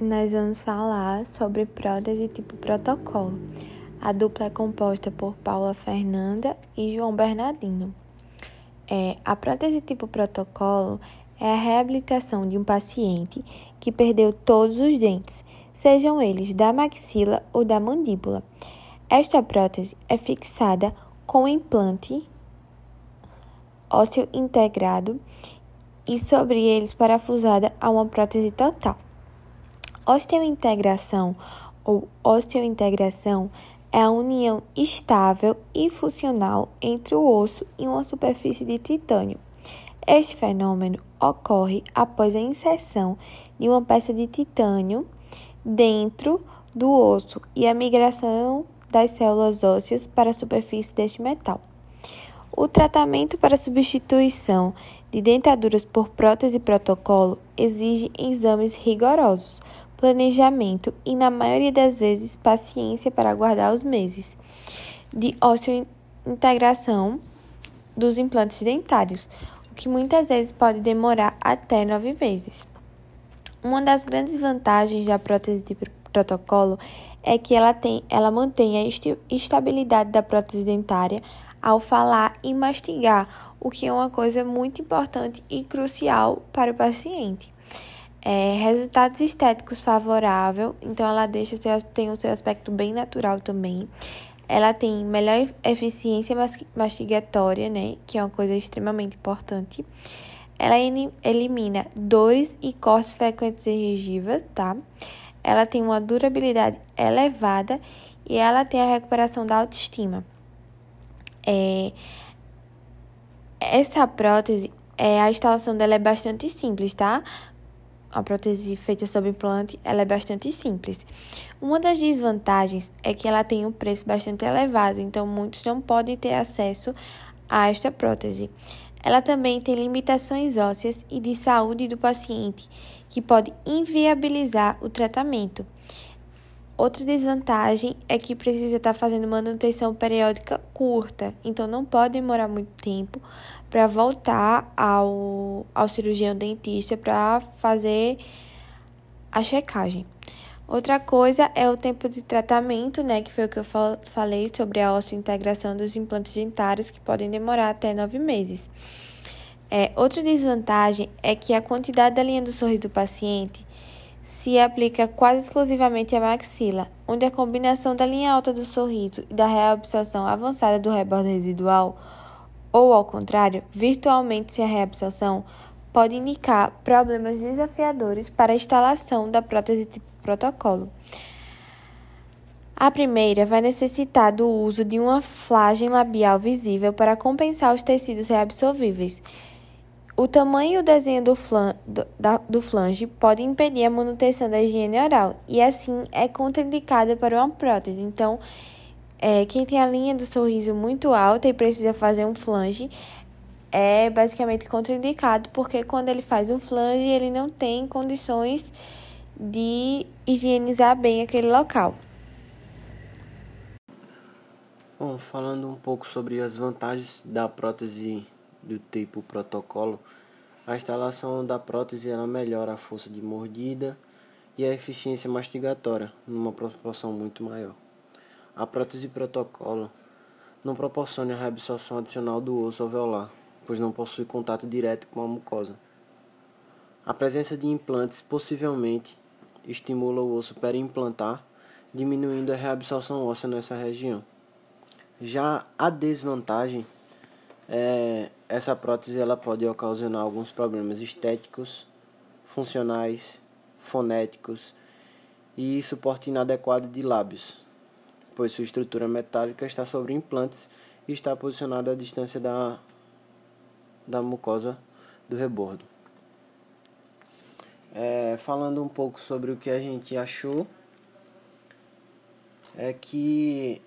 nós vamos falar sobre prótese tipo protocolo. A dupla é composta por Paula Fernanda e João Bernardino. É, a prótese tipo protocolo é a reabilitação de um paciente que perdeu todos os dentes, sejam eles da maxila ou da mandíbula. Esta prótese é fixada com implante ósseo integrado e sobre eles parafusada a uma prótese total. Osteointegração ou osteointegração é a união estável e funcional entre o osso e uma superfície de titânio. Este fenômeno ocorre após a inserção de uma peça de titânio dentro do osso e a migração das células ósseas para a superfície deste metal. O tratamento para substituição de dentaduras por prótese protocolo exige exames rigorosos planejamento e, na maioria das vezes, paciência para aguardar os meses de osteointegração dos implantes dentários, o que muitas vezes pode demorar até nove meses. Uma das grandes vantagens da prótese de protocolo é que ela, tem, ela mantém a estabilidade da prótese dentária ao falar e mastigar, o que é uma coisa muito importante e crucial para o paciente. É, resultados estéticos favorável, então ela deixa seu, tem o seu aspecto bem natural também. Ela tem melhor eficiência mastigatória, né, que é uma coisa extremamente importante. Ela elimina dores e cortes frequentes e gengivas, tá? Ela tem uma durabilidade elevada e ela tem a recuperação da autoestima. É, essa prótese, é, a instalação dela é bastante simples, tá? A prótese feita sob implante, ela é bastante simples. Uma das desvantagens é que ela tem um preço bastante elevado, então muitos não podem ter acesso a esta prótese. Ela também tem limitações ósseas e de saúde do paciente, que pode inviabilizar o tratamento. Outra desvantagem é que precisa estar fazendo manutenção periódica curta, então não pode demorar muito tempo para voltar ao, ao cirurgião dentista para fazer a checagem. Outra coisa é o tempo de tratamento, né, que foi o que eu falei sobre a osteointegração dos implantes dentários, que podem demorar até nove meses. É, outra desvantagem é que a quantidade da linha do sorriso do paciente se aplica quase exclusivamente à maxila, onde a combinação da linha alta do sorriso e da reabsorção avançada do rebordo residual, ou ao contrário, virtualmente sem a reabsorção, pode indicar problemas desafiadores para a instalação da prótese tipo protocolo. A primeira vai necessitar do uso de uma flagem labial visível para compensar os tecidos reabsorvíveis o tamanho e o desenho do, flan, do, da, do flange pode impedir a manutenção da higiene oral e, assim, é contraindicada para uma prótese. Então, é, quem tem a linha do sorriso muito alta e precisa fazer um flange é basicamente contraindicado, porque quando ele faz um flange, ele não tem condições de higienizar bem aquele local. Bom, falando um pouco sobre as vantagens da prótese do tipo protocolo, a instalação da prótese ela melhora a força de mordida e a eficiência mastigatória numa proporção muito maior. A prótese protocolo não proporciona a reabsorção adicional do osso alveolar, pois não possui contato direto com a mucosa. A presença de implantes possivelmente estimula o osso periimplantar, diminuindo a reabsorção óssea nessa região. Já a desvantagem é, essa prótese ela pode ocasionar alguns problemas estéticos, funcionais, fonéticos e suporte inadequado de lábios, pois sua estrutura metálica está sobre implantes e está posicionada à distância da, da mucosa do rebordo. É, falando um pouco sobre o que a gente achou, é que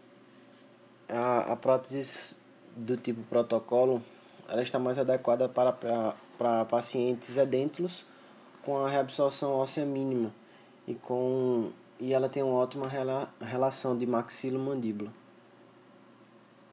a, a prótese do tipo protocolo, ela está mais adequada para, para, para pacientes edêntulos com a reabsorção óssea mínima e, com, e ela tem uma ótima rela, relação de maxilo-mandíbula.